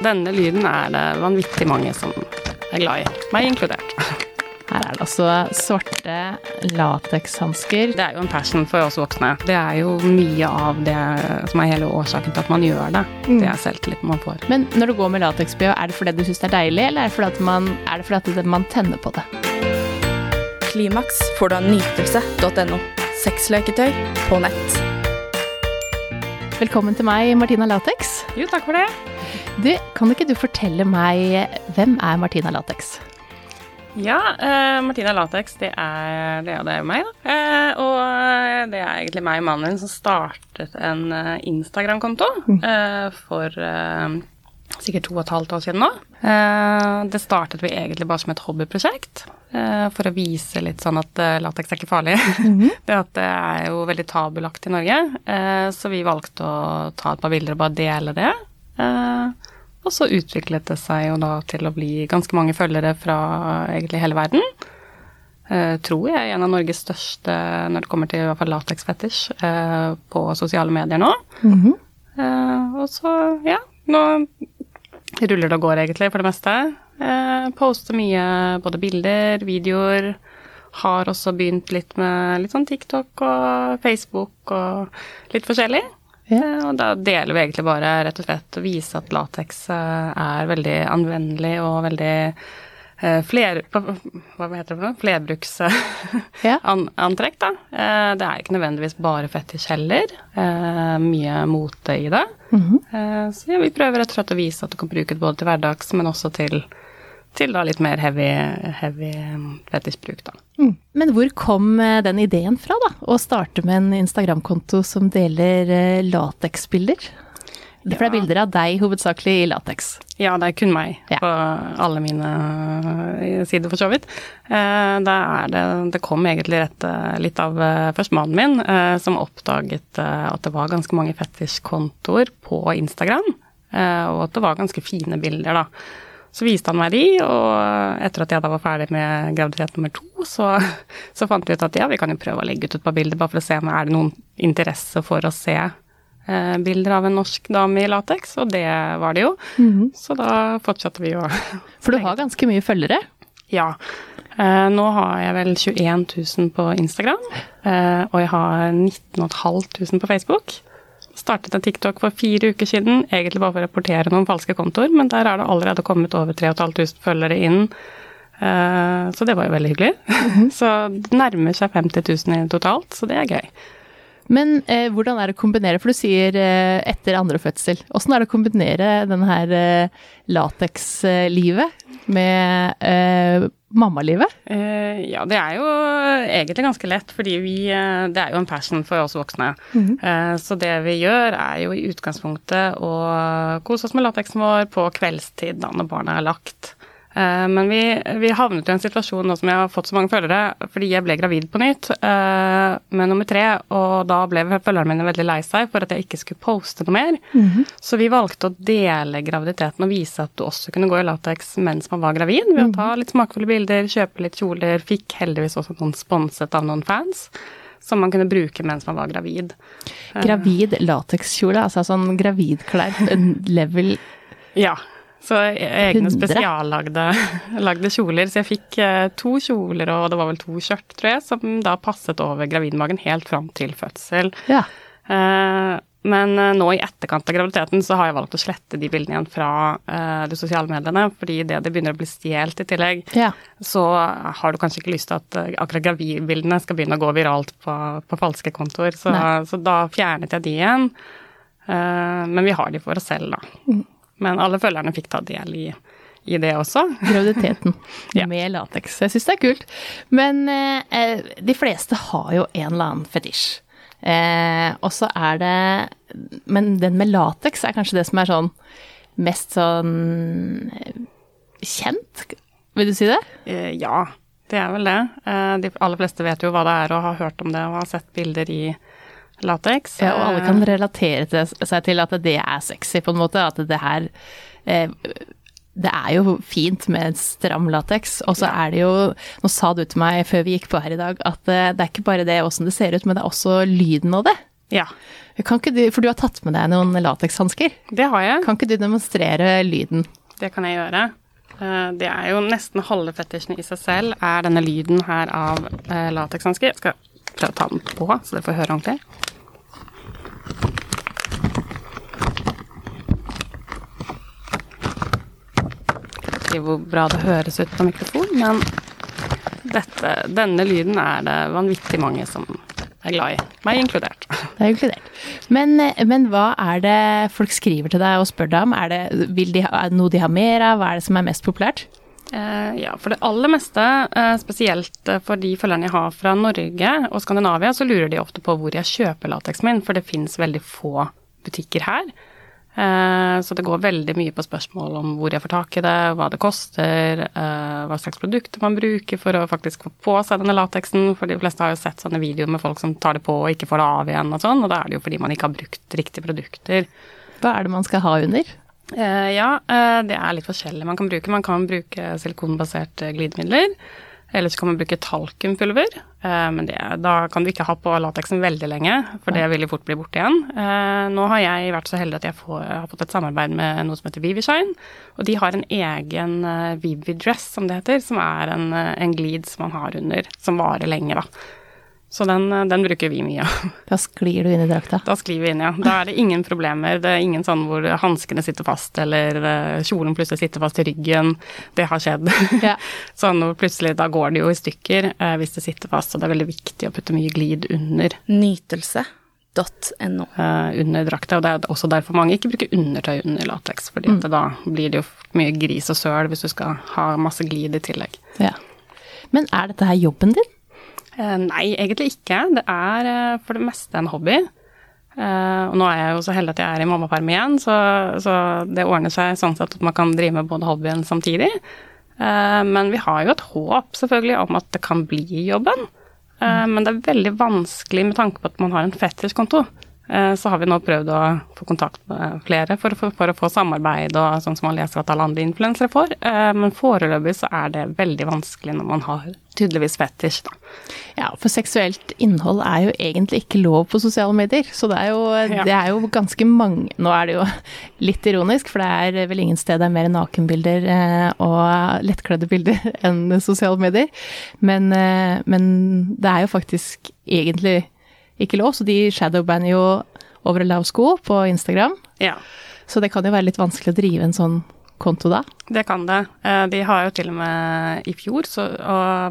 Denne lyden er det vanvittig mange som er glad i, meg inkludert. Her er det altså svarte latekshansker. Det er jo en passion for oss voksne. Det er jo mye av det som er hele årsaken til at man gjør det. Det er selvtilliten man får. Men når du går med lateks-BH, er det fordi du syns det er deilig, eller er det fordi, at man, er det fordi at man tenner på det? Klimaks får du av nytelse.no. Sexleketøy på nett. Velkommen til meg, Martina Latex. Jo, takk for det. Du, kan ikke du fortelle meg hvem er Martina Latex? Ja, eh, Martina Latex, det er, det og det er meg, da. Eh, og det er egentlig meg og mannen min som startet en eh, Instagram-konto eh, for eh, sikkert to og et halvt år siden nå. Eh, det startet vi egentlig bare som et hobbyprosjekt. For å vise litt sånn at lateks er ikke farlig. det at det er jo veldig tabulagt i Norge. Så vi valgte å ta et par bilder og bare dele det. Og så utviklet det seg jo da til å bli ganske mange følgere fra egentlig hele verden. Uh, tror jeg er en av Norges største når det kommer til i hvert fall lateksfetisj uh, på sosiale medier nå. Mm -hmm. uh, og så, ja, nå ruller det og går egentlig for det meste. poster mye både bilder, videoer. Har også begynt litt med litt sånn TikTok og Facebook og litt forskjellig. Ja. Eh, og da deler vi egentlig bare rett og slett å vise at lateks eh, er veldig anvendelig og veldig eh, fler, hva heter det for noe? Flerbruksantrekk, ja. da. Det er ikke nødvendigvis bare fetisj heller. Mye mote i det. Mm -hmm. Så ja, vi prøver rett og slett å vise at du kan bruke det både til hverdags, men også til til da litt mer heavy, heavy fetisjbruk, da. Mm. Men hvor kom eh, den ideen fra, da? Å starte med en Instagram-konto som deler eh, lateksbilder? Det er bilder av deg hovedsakelig i lateks? Ja, det er kun meg ja. på alle mine eh, sider, for så vidt. Det, det, det kom egentlig rett, litt av først mannen min, som oppdaget at det var ganske mange fetisjkontoer på Instagram, og at det var ganske fine bilder, da. Så viste han meg de, og etter at jeg da var ferdig med graviditet nummer to, så, så fant vi ut at ja, vi kan jo prøve å legge ut et par bilder bare for å se om er det noen interesse for å se eh, bilder av en norsk dame i lateks, og det var det jo. Mm -hmm. Så da fortsatte vi å For du har ganske mye følgere? Ja. Eh, nå har jeg vel 21 000 på Instagram, eh, og jeg har 19 500 på Facebook. Startet en TikTok for fire uker siden, egentlig bare for å rapportere noen falske kontoer, men der er det allerede kommet over 3500 følgere inn. Uh, så det var jo veldig hyggelig. Mm -hmm. så det nærmer seg 50 000 totalt, så det er gøy. Men eh, hvordan er det å kombinere, for du sier eh, etter andre fødsel. Åssen er det å kombinere denne her eh, latekslivet med eh, mammalivet? Eh, ja, det er jo egentlig ganske lett, fordi vi uh, Det er jo en passion for oss voksne. Mm -hmm. eh, så det vi gjør, er jo i utgangspunktet å kose oss med lateksen vår på kveldstid da når barna er lagt. Eh, men vi, vi, havnet i en situasjon nå som jeg har fått så mange følgere, fordi jeg ble gravid på nytt uh, med nummer tre, og da ble følgerne mine veldig lei seg for at jeg ikke skulle poste noe mer. Mm -hmm. Så vi valgte å dele graviditeten og vise at du også kunne gå i latex mens man var gravid, ved å ta litt smakfulle bilder, kjøpe litt kjoler, fikk heldigvis også noen sponset av noen fans. Som man kunne bruke mens man var gravid. Gravid latekskjole, altså sånn gravidklær, level Ja. Så egne 100. spesiallagde kjoler. Så jeg fikk eh, to kjoler og det var vel to skjørt, tror jeg, som da passet over gravidmagen helt fram til fødsel. Ja. Eh, men eh, nå i etterkant av graviditeten så har jeg valgt å slette de bildene igjen fra de sosiale mediene, fordi det det begynner å bli stjålet i tillegg, ja. så har du kanskje ikke lyst til at akkurat gravidbildene skal begynne å gå viralt på, på falske kontoer. Så, så, da fjernet jeg de igjen. men vi har de for oss selv, da. Men alle følgerne fikk ta del i, i det også. Graviditeten ja. med lateks. Jeg syns det er kult. Men eh, de fleste har jo en eller annen fetisj. Eh, og så er det Men den med lateks er kanskje det som er sånn mest sånn eh, kjent? Vil du si det? Eh, ja, det er vel det. Eh, de aller fleste vet jo hva det er og har hørt om det og har sett bilder i lateks. Ja, og alle kan relatere seg til at det er sexy, på en måte. At det her eh, det er jo fint med stram lateks, og så er det jo Nå sa du til meg før vi gikk på her i dag at eh, det er ikke bare det åssen det ser ut, men det er også lyden av det. Ja, Kan ikke du, for du har tatt med deg noen latekshansker. det har jeg. Kan ikke du demonstrere lyden? Det kan jeg gjøre. Eh, Det er jo nesten halve fetisjen i seg selv, er denne lyden her av eh, latekshansker. Jeg skal prøve å ta den på, så dere får høre ordentlig. Ikke hvor bra det høres ut på mikrofon, men dette, denne lyden er det vanvittig mange som er glad i. Meg inkludert. Det er inkludert. Men, men hva er det folk skriver til deg og spør deg om? Er det, de, er det noe de har mer av? Hva er det som er mest populært? Eh, ja, for det aller meste, eh, spesielt eh, for de følgerne jeg har fra Norge og Skandinavia, så lurer de ofte på hvor jeg kjøper lateksen min, for det fins veldig få butikker her. Eh, så det går veldig mye på spørsmål om hvor jeg får tak i det, hva det koster, eh, hva slags produkter man bruker for å faktisk få på seg denne lateksen. For de fleste har jo sett sånne videoer med folk som tar det på og ikke får det av igjen og sånn, og da er det jo fordi man ikke har brukt riktige produkter. Hva er det man skal ha under? Eh, ja, det er litt forskjellig man kan bruke. Man kan bruke silikonbaserte glidemidler. Eller så kan man bruke talkumpulver. Eh, men det, da kan du ikke ha på lateksen veldig lenge, for det vil jo fort bli borte igjen. Eh, nå har jeg vært så heldig at jeg får, har fått et samarbeid med noe som heter Vivishine. Og de har en egen Vividress, som det heter, som er en, eh, en glid som man har under, som varer lenge, da. Så den, eh, den bruker vi mye av. Da sklir du inn i drakta. Da sklir vi inn, ja. Da er det ingen problemer. Det er ingen sånn hvor hanskene sitter fast, eller eh, kjolen plutselig sitter fast i ryggen. Det har skjedd. Ja. sånn hvor plutselig, da går det jo i stykker eh, hvis det sitter fast, og det er veldig viktig å putte mye glid under, Nytelse.no. eh, under drakta. Og det er også derfor mange ikke bruker undertøy under lateks, fordi mm. da blir det jo mye gris og søl hvis du skal ha masse glid i tillegg. Ja. Men er dette her jobben din? Eh, nei, egentlig ikke. Det er eh, for det meste en hobby. Eh, og nå er jeg jo så heldig at jeg er i mammaperm igjen, så, så det ordner seg sånn sett at man kan drive med både hobbyen samtidig. Men vi har jo et håp selvfølgelig om at det kan bli jobben. Men det er veldig vanskelig med tanke på at man har en fetterskonto. Så har vi nå prøvd å få kontakt med flere for, for, for å få samarbeid og sånn som man leser at alle andre influensere får. Eh, Men foreløpig så er det veldig vanskelig når man har tydeligvis fetisj, da. Ja, for seksuelt innhold er jo egentlig ikke lov på sosiale medier. Så det er jo, Ja. det er jo ganske mange Nå er det jo litt ironisk, for det er vel ingen sted det er mer nakenbilder eh, og lettkledde bilder enn sosiale medier. Men, eh, men det er jo faktisk egentlig ikke lov, så de shadowbanner jo over lav sko på Instagram. Ja. Så det kan jo være litt vanskelig å drive en sånn konto da. Det kan det. Eh, De har jo til og med i fjor så,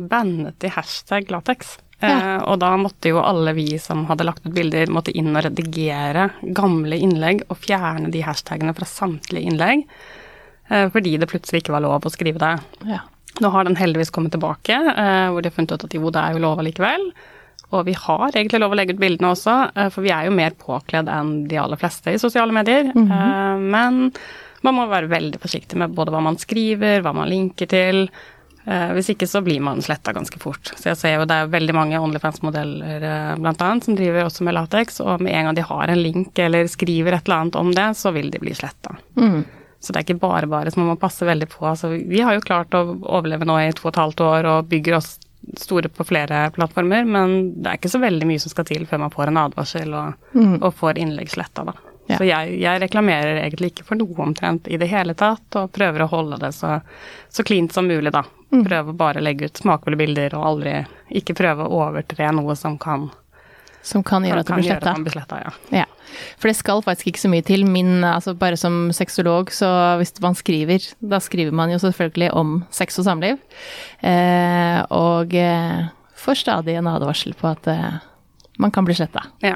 bannet de hashtag latex. Eh, Ja. Og da måtte jo alle vi som hadde lagt ut bilder, måtte inn og redigere gamle innlegg og fjerne de hashtagene fra samtlige innlegg. eh, Fordi det plutselig ikke var lov å skrive det. Ja. Nå har den heldigvis kommet tilbake, eh, hvor de har funnet ut at jo, det er jo lov allikevel. Og vi har egentlig lov å legge ut bildene også, eh, for vi er jo mer påkledd enn de aller fleste i sosiale medier. Eh, Men man må være veldig forsiktig med både hva man skriver, hva man linker til. Eh, Hvis ikke så blir man sletta ganske fort. Så jeg ser jo det er veldig mange Onlyfans-modeller bl.a. som driver også med lateks, og med en gang de har en link eller skriver et eller annet om det, så vil de bli sletta. Mm. Så det er ikke bare bare, så man må passe veldig på. Altså, vi har jo klart å overleve nå i to og et halvt år og bygger oss store på flere plattformer, men det er ikke så veldig mye som skal til før man får en advarsel og, og får innlegg sletta, da. Ja. Så jeg, jeg reklamerer egentlig ikke for noe omtrent i det hele tatt, og prøver å holde det så, så cleant som mulig, da. Prøve å bare legge ut smakfulle bilder og aldri ikke prøve å overtre noe som kan, Som kan gjøre at gjøre man blir sletta, ja. Ja, for det skal faktisk ikke så mye til. Min, altså bare som sexolog, så hvis man skriver, da skriver man jo selvfølgelig om sex og samliv. Eh, og eh, får stadig en advarsel på at eh, man kan bli sletta. ja.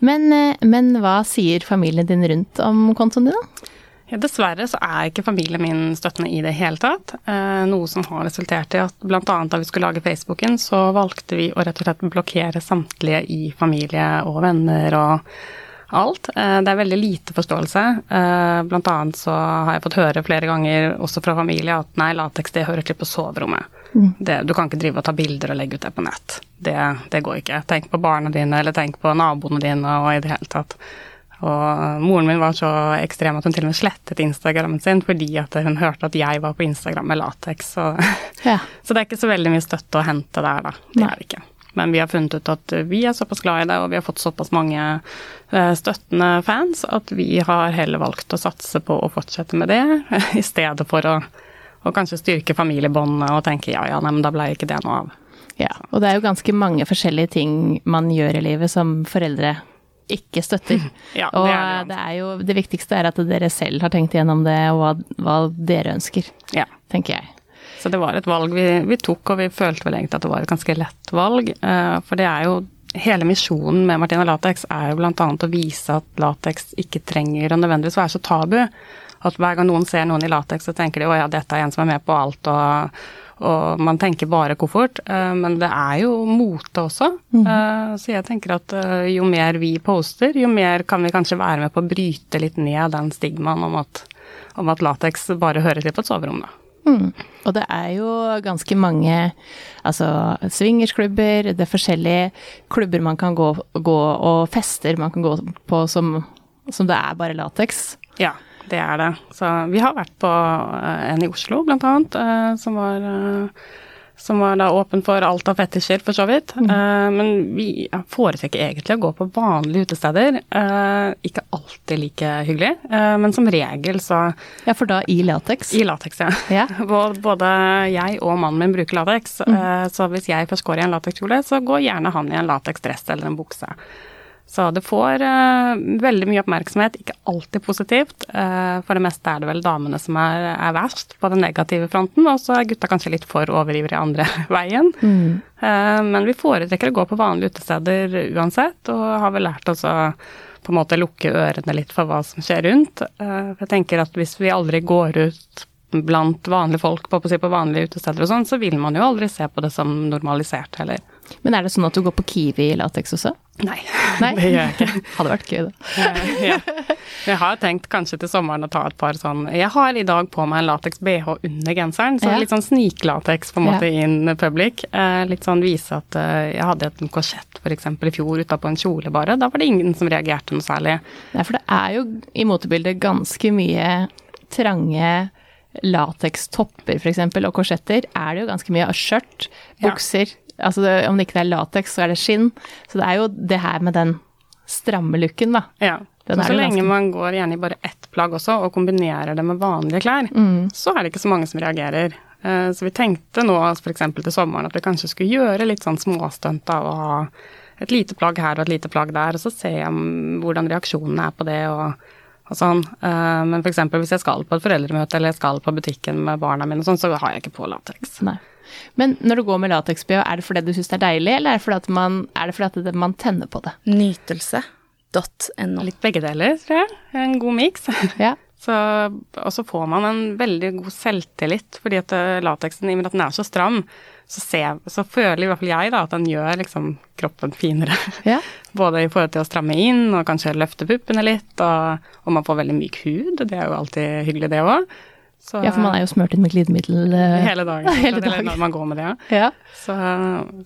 Men, eh, men hva sier familien din rundt om kontoen din, da? Ja, dessverre så er ikke familien min støttende i det hele tatt. Eh, noe som har resultert i at bl.a. da vi skulle lage Facebooken, så valgte vi å rett og slett blokkere samtlige i familie og venner og alt. Eh, det er veldig lite forståelse. Eh, blant annet så har jeg fått høre flere ganger, også fra familie, at nei, lateks det hører til på soverommet. Det, du kan ikke drive og ta bilder og legge ut det på nett. Det, det går ikke. Tenk på barna dine, eller tenk på naboene dine og i det hele tatt. Og moren min var så ekstrem at hun til og med slettet Instagrammen sin fordi at hun hørte at jeg var på Instagram med lateks. Så, Ja. så det er ikke så veldig mye støtte å hente der, da. Det er det ikke. Men vi har funnet ut at vi er såpass glad i det, og vi har fått såpass mange eh, støttende fans at vi har heller valgt å satse på å fortsette med det, i stedet for å, å kanskje styrke familiebåndene og tenke ja ja, nei, men da ble ikke det noe av. Ja, og det er jo ganske mange forskjellige ting man gjør i livet som foreldre ikke støtter. Ja, det og er det, det er jo det viktigste er at dere selv har tenkt igjennom det, og hva, hva dere ønsker, Ja. tenker jeg. Så det var et valg vi, vi, tok, og vi følte vel egentlig at det var et ganske lett valg. Uh, For det er jo Hele misjonen med Martina Latex er jo bl.a. å vise at latex ikke trenger å nødvendigvis være så tabu. At hver gang noen ser noen i latex, så tenker de å ja, dette er en som er med på alt, og, og man tenker bare koffert. eh, Men det er jo mote også. Mm. Så jeg tenker at eh, jo mer vi poster, jo mer kan vi kanskje være med på å bryte litt ned den stigmaen om at, om at lateks bare hører til på et soverom, da. Mm. Og det er jo ganske mange altså swingersklubber, det er forskjellige klubber man kan gå, gå og fester man kan gå på som, som det er bare lateks. Ja, det er det. Så vi har vært på eh, en i Oslo, blant annet, eh, som var eh, som var da åpen for alt av fetisjer, for så vidt. Eh, men vi foretrekker egentlig å gå på vanlige utesteder. Ikke alltid like hyggelig, men som regel så Ja, for da i lateks. I lateks, ja. Ja. Både jeg og mannen min bruker lateks, eh, så hvis jeg først går i en latekskjole, så går gjerne han i en lateksdress eller en bukse. Så det får uh, veldig mye oppmerksomhet, ikke alltid positivt. Uh, for det meste er det vel damene som er, er verst på den negative fronten, og så er gutta kanskje litt for overivrige andre veien. Eh, men vi foretrekker å gå på vanlige utesteder uansett, og har vel lært oss å på en måte lukke ørene litt for hva som skjer rundt. For jeg tenker at hvis vi aldri går ut blant vanlige folk på, på, på vanlige utesteder og sånn, så vil man jo aldri se på det som normalisert heller. Men er det sånn at du går på Kiwi i lateks også? Nei, Nei? det gjør jeg ikke. Hadde vært gøy, da. Eh, ja. Jeg har tenkt kanskje til sommeren å ta et par sånn Jeg har i dag på meg en lateks BH under genseren, så Ja. litt sånn sniklateks på en måte Ja. in public. Eh, litt sånn vise at eh, jeg hadde et korsett f.eks. i fjor utapå en kjole bare. Da var det ingen som reagerte noe særlig. Nei, for det er jo i motebildet ganske mye trange latekstopper f.eks. og korsetter. Er det jo ganske mye av skjørt, Ja. bukser. Altså det, om det ikke er lateks, så er det skinn. Så det er jo det her med den stramme looken, da. Ja. Den Så, så lenge ganske- man går gjerne i bare ett plagg også, og kombinerer det med vanlige klær, så er det ikke så mange som reagerer. Eh, Så vi tenkte nå f.eks. til sommeren at vi kanskje skulle gjøre litt sånn småstunt av å ha et lite plagg her og et lite plagg der, og så se om hvordan reaksjonene er på det og, og sånn. Eh, Men f.eks. hvis jeg skal på et foreldremøte eller jeg skal på butikken med barna mine og sånn, så har jeg ikke på lateks. Men når du går med lateks-BH, er det fordi du syns det er deilig, eller er det fordi at man, er det fordi at man tenner på det? Nytelse.no. Litt begge deler, tror jeg. En god miks. Ja. Og så får man en veldig god selvtillit, fordi at eh, lateksen, i og med at den er så stram, så, ser, så føler i hvert fall jeg da at den gjør liksom kroppen finere. Ja. Både i forhold til å stramme inn og kanskje løfte puppene litt, og, og man får veldig myk hud, det er jo alltid hyggelig det òg. ja, for man er jo smurt inn med glidemiddel. eh, Hele dagen. Hele dagen. når man går med det, ja. Ja. Så,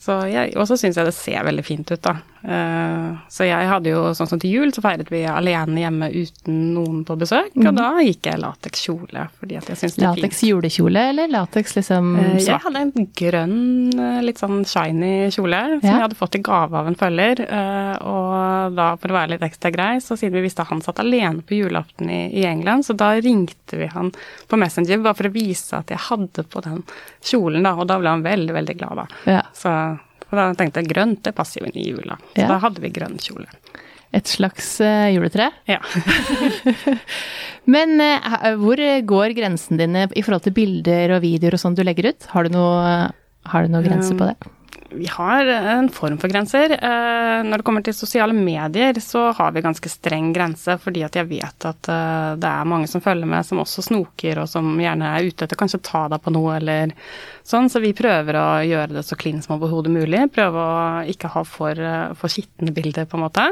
så jeg, og så syns jeg det ser veldig fint ut, da. Eh, så jeg hadde jo sånn som til jul, så feiret vi alene hjemme uten noen på besøk, og da gikk jeg latekskjole, fordi at jeg syns det er fint. Lateks julekjole, eller lateks liksom svart? Jeg hadde en grønn, eh, litt sånn shiny kjole som Ja. jeg hadde fått i gave av en følger. eh, Og da, for å være litt ekstra grei, så siden vi visste at han satt alene på julaften i, i England, så da ringte vi han på Messenger bare for å vise at jeg hadde på den kjolen, da. Og da ble han veldig, veldig glad, da. Ja. Så for da tenkte jeg grønt, det passer jo inn i jula. Så Ja. da hadde vi grønn kjole. Et slags uh, juletre. Ja. Men uh, hvor går grensene dine i forhold til bilder og videoer og sånn du legger ut? Har du noe, har du noe grenser på det? Vi har en form for grenser. Eh, Når det kommer til sosiale medier, så har vi ganske streng grense, fordi at jeg vet at eh, det er mange som følger med, som også snoker, og som gjerne er ute etter kanskje ta deg på noe, eller sånn. Så vi prøver å gjøre det så clean som overhodet mulig. Prøve å ikke ha for, eh, for skitne bilder, på en måte.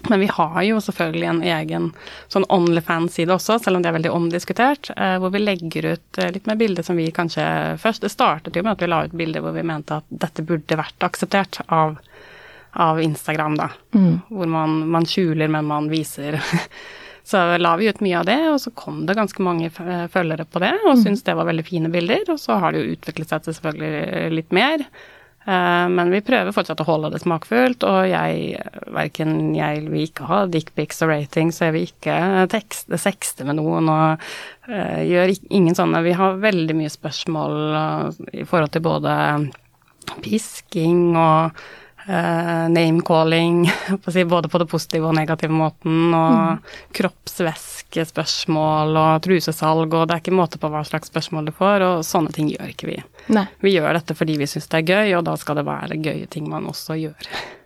Eh, Men vi har jo selvfølgelig en egen sånn Onlyfans-side også, selv om det er veldig omdiskutert, eh, hvor vi legger ut eh, litt mer bilder som vi kanskje først Det startet jo med at vi la ut bilder hvor vi mente at dette burde vært akseptert av, av Instagram, da. Hvor man, man skjuler, men man viser. Så la vi ut mye av det, og så kom det ganske mange følgere på det, og syntes det var veldig fine bilder. Og så har det jo utviklet seg til selvfølgelig litt mer. Eh, men vi prøver fortsatt å holde det smakfullt, og jeg verken jeg vil ikke ha dickpics og ratings, så jeg vil ikke tekste, sexte med noen og uh, gjør ingen sånne. Vi har veldig mye spørsmål uh, i forhold til både pisking og uh, name-calling, både på det positive og negative måten, og mm. kroppsvæskespørsmål og trusesalg, og det er ikke måte på hva slags spørsmål du får, og sånne ting gjør ikke vi. Nei. Vi gjør dette fordi vi syns det er gøy, og da skal det være gøye ting man også gjør.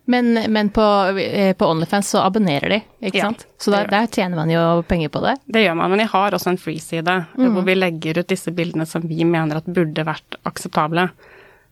Men, men på, eh, på, OnlyFans så abonnerer de, ikke ja, sant? Så der, der, tjener man jo penger på det? Det gjør man, men jeg har også en free-side mm. hvor vi legger ut disse bildene som vi mener at burde vært akseptable.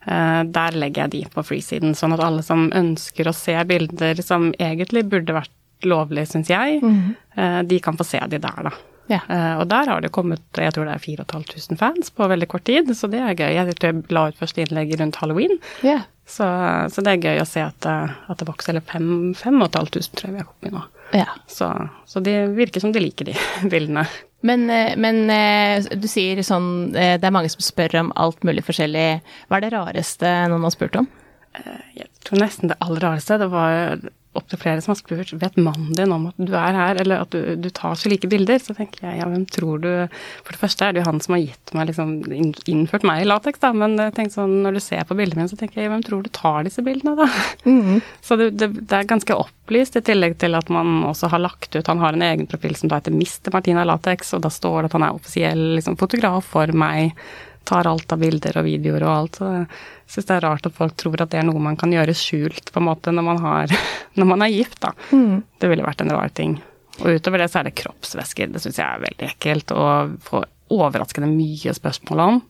Uh, der legger jeg de på freesiden, sånn at alle som ønsker å se bilder som egentlig burde vært lovlig, syns jeg, mm. de kan få se de der, da. Ja. Uh, og der har det kommet jeg tror det er 4500 fans på veldig kort tid, så det er gøy. Jeg tror jeg la ut første innlegg rundt halloween, ja. så, så, det er gøy å se at, at det vokser. Eller 5500 tror jeg vi har kommet i nå. Ja. Så, så det virker som de liker de bildene. Men, eh, men, eh, du sier sånn Det er mange som spør om alt mulig forskjellig. Hva er det rareste noen har spurt om? Jeg tror nesten det aller rareste. Det var opptil flere som har spurt vet mannen din om at du er her, eller at du, du, tar så like bilder. Så tenker jeg ja, hvem tror du For det første er det jo han som har gitt meg liksom innført meg i lateks, da, men tenk sånn, når du ser på bildene mine, så tenker jeg hvem tror du tar disse bildene, da? Mm. Så det, det, det, er ganske opplyst, i tillegg til at man også har lagt ut Han har en egen profil som da heter Mr. Martina Latex, og da står det at han er offisiell liksom, fotograf for meg tar alt av bilder og videoer og alt. Så jeg syns det er rart at folk tror at det er noe man kan gjøre skjult, på en måte, når man, har, når man er gift, da. Mm. Det ville vært en rar ting. Og utover det så er det kroppsvæsker. Det syns jeg er veldig ekkelt å få overraskende mye spørsmål om.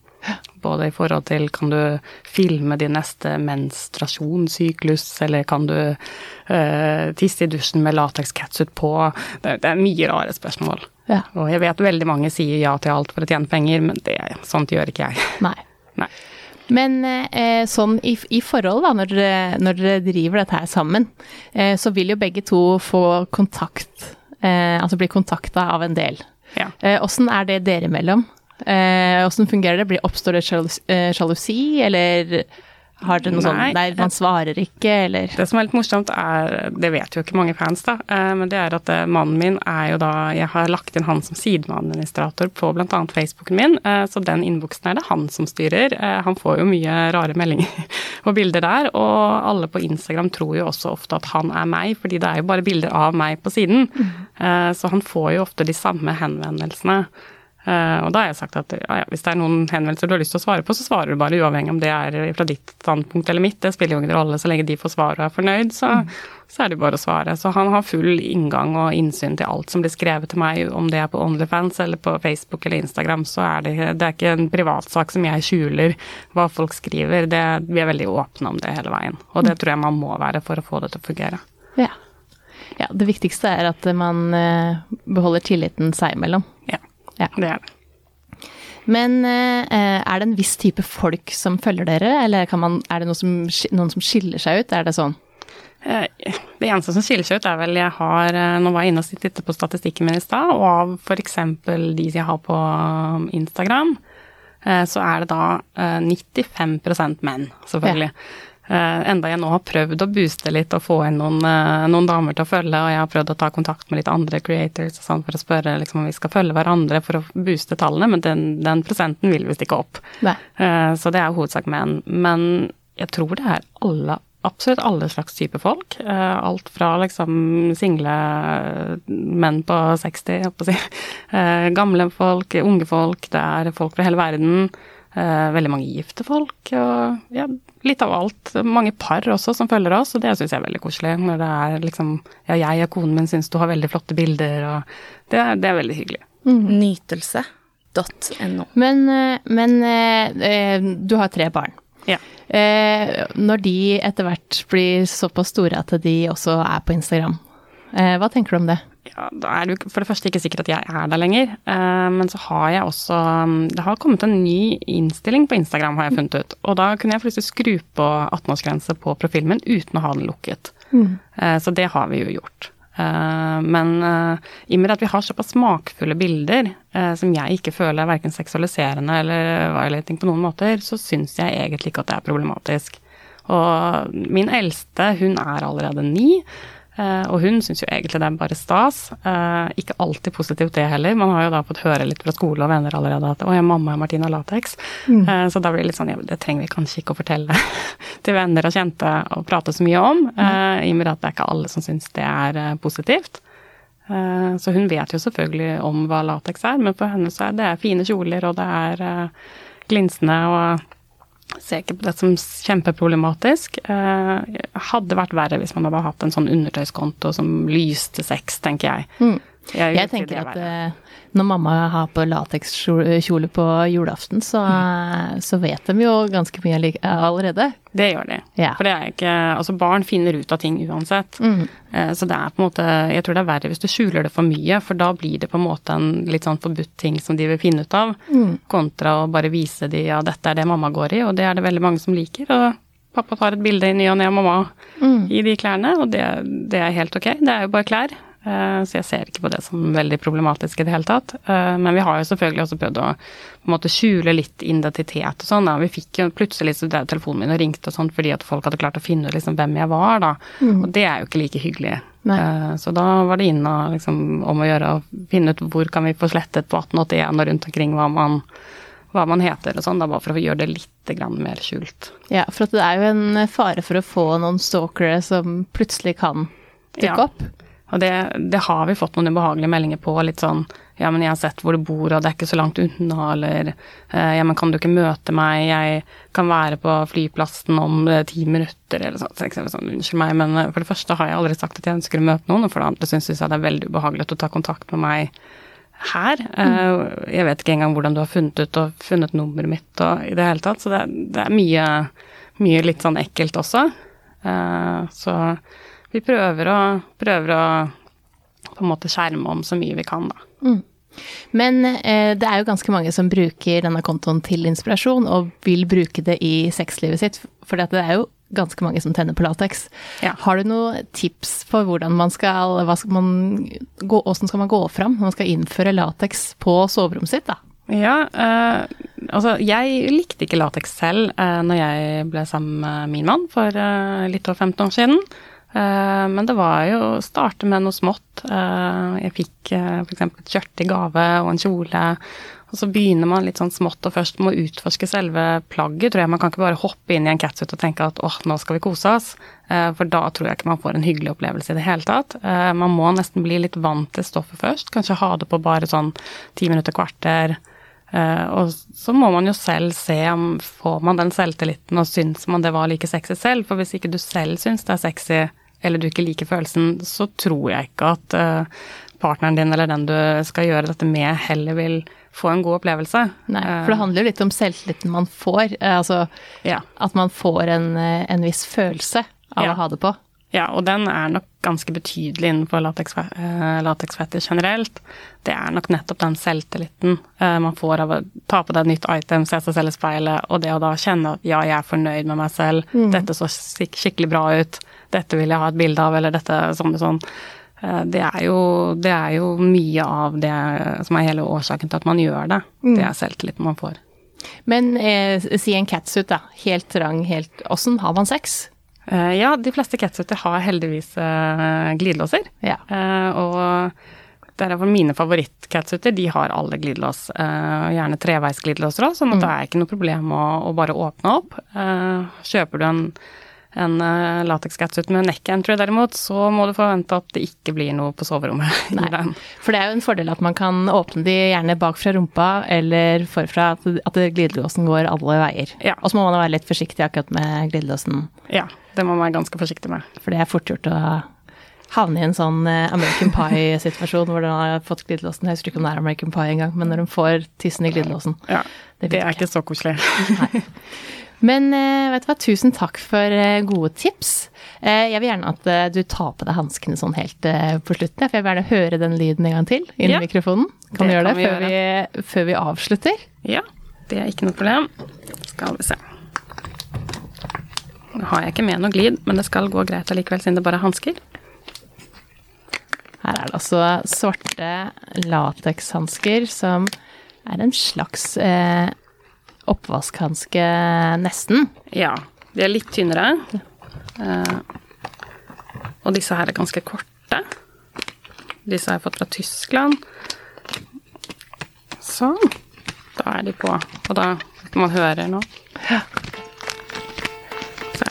Både i forhold til kan du filme din neste menstruasjonssyklus, eller kan du uh, tisse i dusjen med lateks catsuit på? Det, det, er mye rare spørsmål. Ja. Og jeg vet veldig mange sier ja til alt for å tjene penger, men det, sånt gjør ikke jeg. Nei. Nei. Men eh, sånn i, i forhold, da, når dere, når dere, driver dette her sammen, eh, så vil jo begge to få kontakt, eh, altså bli kontakta av en del. Ja. Åssen er det dere imellom? Åssen fungerer det? Blir, oppstår det sjalusi, eller har dere noe sånt der man svarer ikke, eller? Det som er litt morsomt, er Det vet jo ikke mange fans, da. Eh, men det er at eh, mannen min er jo da Jeg har lagt inn han som sidemanadministrator på bl.a. Facebooken min, eh, så den innboksen er det han som styrer. Han får jo mye rare meldinger og bilder der, og alle på Instagram tror jo også ofte at han er meg, fordi det er jo bare bilder av meg på siden. Mm. Så han får jo ofte de samme henvendelsene. Uh, og da har jeg sagt at ja, hvis det er noen henvendelser du har lyst til å svare på, så svarer du bare uavhengig om det er fra ditt standpunkt eller mitt. Det spiller jo ingen rolle så lenge de får svar og er fornøyd, så, mm. så, er det bare å svare. Så han har full inngang og innsyn til alt som blir skrevet til meg, om det er på OnlyFans eller på Facebook eller Instagram, så er det, det er ikke en privatsak som jeg skjuler hva folk skriver. Det, vi er veldig åpne om det hele veien, og det mm. tror jeg man må være for å få det til å fungere. Ja. ja det viktigste er at man uh, beholder tilliten seg imellom. Ja. Ja. Det er det. Men eh, er det en viss type folk som følger dere, eller man, er det noe som, noen som skiller seg ut? Er det sånn? Eh, det eneste som skiller seg ut, er vel jeg har eh, Nå var jeg inne og tittet på statistikken min i stad, og av f.eks. de jeg har på um, Instagram, så er det da 95 menn, selvfølgelig. Ja. Uh, enda jeg nå har prøvd å booste litt og få inn noen, uh, noen, damer til å følge, og jeg har prøvd å ta kontakt med litt andre creators og sånn for å spørre liksom, om vi skal følge hverandre for å booste tallene, men den, den prosenten vil visst ikke opp. Uh, så det er hovedsak menn. Men jeg tror det er alle, absolutt alle slags type folk. alt fra liksom single menn på 60, holdt på å si, gamle folk, unge folk, det er folk fra hele verden. Eh, veldig mange gifte folk, og ja, litt av alt. Mange par også som følger oss, og det syns jeg er veldig koselig. Når det er liksom Ja, jeg og konen min syns du har veldig flotte bilder, og det, det er veldig hyggelig. Mm. Nytelse.no. Men, eh, men eh, du har tre barn. Ja. Eh, når de etter hvert blir såpass store at de også er på Instagram, eh, hva tenker du om det? Ja, da er det for det første ikke sikkert at jeg er der lenger. Uh, men så har jeg også Det har kommet en ny innstilling på Instagram, har jeg funnet ut. Og da kunne jeg plutselig skru på 18-årsgrense på profilen min uten å ha den lukket. Mm. Uh, så det har vi jo gjort. Uh, men i og med at vi har såpass smakfulle bilder som jeg ikke føler er verken seksualiserende eller violating på noen måter, så syns jeg egentlig ikke at det er problematisk. Og min eldste, hun er allerede ni. Uh, og hun syns jo egentlig det er bare stas. Uh, ikke alltid positivt det heller. Man har jo da fått høre litt fra skole og venner allerede at 'å, ja, mamma er Martina Latex'. Mm. Uh, så da blir det litt sånn ja, det trenger vi kanskje ikke å fortelle til venner og kjente og prate så mye om. Mm. I og med at det er ikke alle som syns det er positivt. så hun vet jo selvfølgelig om hva latex er, men for henne så er det fine kjoler, og det er glinsende og ser ikke på det som kjempeproblematisk. Eh, hadde vært verre hvis man hadde hatt en sånn undertøyskonto som lyste sex, tenker jeg. Mm. Jeg, jeg tenker at uh, når mamma har på latekskjole på julaften, så, mm. så, vet de jo ganske mye allerede. Det gjør de. Ja. For det er ikke Altså, barn finner ut av ting uansett. Mm. Uh, så det er på en måte Jeg tror det er verre hvis du skjuler det for mye, for da blir det på en måte en litt sånn forbudt ting som de vil finne ut av, mm. kontra å bare vise de ja, dette er det mamma går i, og det er det veldig mange som liker. og Pappa tar et bilde i ny og ne av mamma mm. i de klærne, og det, det, er helt ok. Det er jo bare klær. Eh, så jeg ser ikke på det som veldig problematisk i det hele tatt. Eh, men vi har jo selvfølgelig også prøvd å på en måte skjule litt identitet og sånn. Vi fikk jo plutselig så drev telefonen min og ringte og sånn fordi at folk hadde klart å finne ut liksom hvem jeg var, da. Mm. Og det er jo ikke like hyggelig. Nei. Eh, så da var det inn og liksom om å gjøre å finne ut hvor kan vi få slettet på 1881 og rundt omkring hva man hva man heter og sånn, da bare for å gjøre det litt mer skjult. Ja, for det er jo en fare for å få noen stalkere som plutselig kan dukke ja. opp. Og det, det, har vi fått noen ubehagelige meldinger på. Litt sånn ja, men jeg har sett hvor du bor, og det er ikke så langt unna, eller eh, ja, men kan du ikke møte meg, jeg kan være på flyplassen om eh, ti minutter, eller sånn. Så sånn. Unnskyld meg, men eh, for det første har jeg aldri sagt at jeg ønsker å møte noen, og for det andre syns jeg det er veldig ubehagelig å ta kontakt med meg her. Mm. Jeg vet ikke engang hvordan du har funnet ut og funnet nummeret mitt og i det hele tatt, så det, det er mye, mye litt sånn ekkelt også. Så vi prøver å, prøver å på en måte skjerme om så mye vi kan, da. Mm. Men eh, det er jo ganske mange som bruker denne kontoen til inspirasjon, og vil bruke det i sexlivet sitt. For det er jo ganske mange som tenner på lateks. Ja. Har du noen tips for hvordan man skal, hva skal man gå, hvordan skal man gå fram når man skal innføre lateks på soverommet sitt, da? Ja, eh, altså jeg likte ikke lateks selv eh, når jeg ble sammen med min mann for eh, litt over 15 år siden. Eh, men det var jo å starte med noe smått. Eh, jeg fikk uh, f.eks. et skjørt i gave og en kjole. Og så begynner man litt sånn smått og først må utforske selve plagget. tror jeg Man kan ikke bare hoppe inn i en catsuit og tenke at åh, nå skal vi kose oss. For da tror jeg ikke man får en hyggelig opplevelse i det hele tatt. Man må nesten bli litt vant til stoffet først. Kanskje ha det på bare sånn ti minutter, kvarter. Og så må man jo selv se om får man den selvtilliten og syns man det var like sexy selv. For hvis ikke du selv syns det er sexy eller du ikke liker følelsen, så tror jeg ikke at uh, partneren din eller den du skal gjøre dette med, heller vil få en god opplevelse. Nei, for det handler jo litt om selvtilliten man får. Eh, altså ja. at man får en, eh, en viss følelse av ja. å ha det på. Ja, og den er nok ganske betydelig innenfor lateksfetter generelt. Det er nok nettopp den selvtilliten man får av å ta på deg et nytt item, se seg selv i speilet, og det å da kjenne at ja, jeg er fornøyd med meg selv, mm. dette så skikkelig bra ut, dette vil jeg ha et bilde av, eller dette sånn og sånn. Eh, det er, jo, det er jo mye av det som er hele årsaken til at man gjør det. Mm. Det er selvtilliten man får. Men eh, si en catsuit, da. Helt trang, helt Åssen har man sex? Eh, ja, de fleste catsuiter har heldigvis eh, glidelåser. Ja. det og derfor mine favoritt-catsuiter, de har alle glidelås. Eh, gjerne treveisglidelåser òg, sånn at mm. det er ikke noe problem å, å bare åpne opp. kjøper du en en uh, eh, latekskatsuit med neckentry derimot, så må du forvente at det ikke blir noe på soverommet. Nei, for det er jo en fordel at man kan åpne de gjerne bak fra rumpa eller forfra, at glidelåsen går alle veier. Ja. Og så må man være litt forsiktig akkurat med glidelåsen. Ja, det må man være ganske forsiktig med. For det er fort gjort å havne i en sånn eh, American Pie-situasjon hvor den har fått glidelåsen. Jeg husker ikke om det er American Pie engang, men når de får tissen i glidelåsen. Ja, det, det er ikke så koselig. Nei. Men eh, vet du hva, tusen takk for eh, gode tips. Jeg vil gjerne at du tar på deg hanskene sånn helt på slutten, for jeg vil gjerne høre den lyden en gang til inn i ja, mikrofonen. Kan du gjøre det, før, gjøre. Vi, før vi avslutter? Ja, det er ikke noe problem. Skal vi se. Nå har jeg ikke med noe glid, men det skal gå greit allikevel, siden det bare er hansker. Her er det altså svarte latekshansker som er en slags eh, oppvaskhanske, nesten. Ja. De er litt tynnere. Eh, og disse her er ganske korte. Disse har jeg fått fra Tyskland. Sånn. Da er de på. Og da, man hører nå,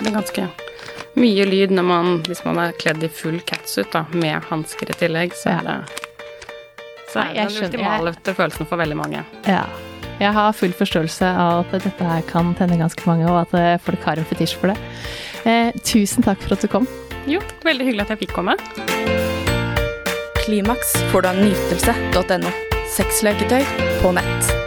så er ganske mye lyd når man, hvis man er kledd i full catsuit, da, med hansker i tillegg, så er det Så er det den ultimale følelsen for veldig mange. Ja. Jeg har full forståelse av at dette her kan tenne ganske mange, og at eh, folk har en fetisj for det. Eh, tusen takk for at du kom. Jo, veldig hyggelig at jeg fikk komme. Klimaks får du av nytelse.no. Sexleketøy på nett.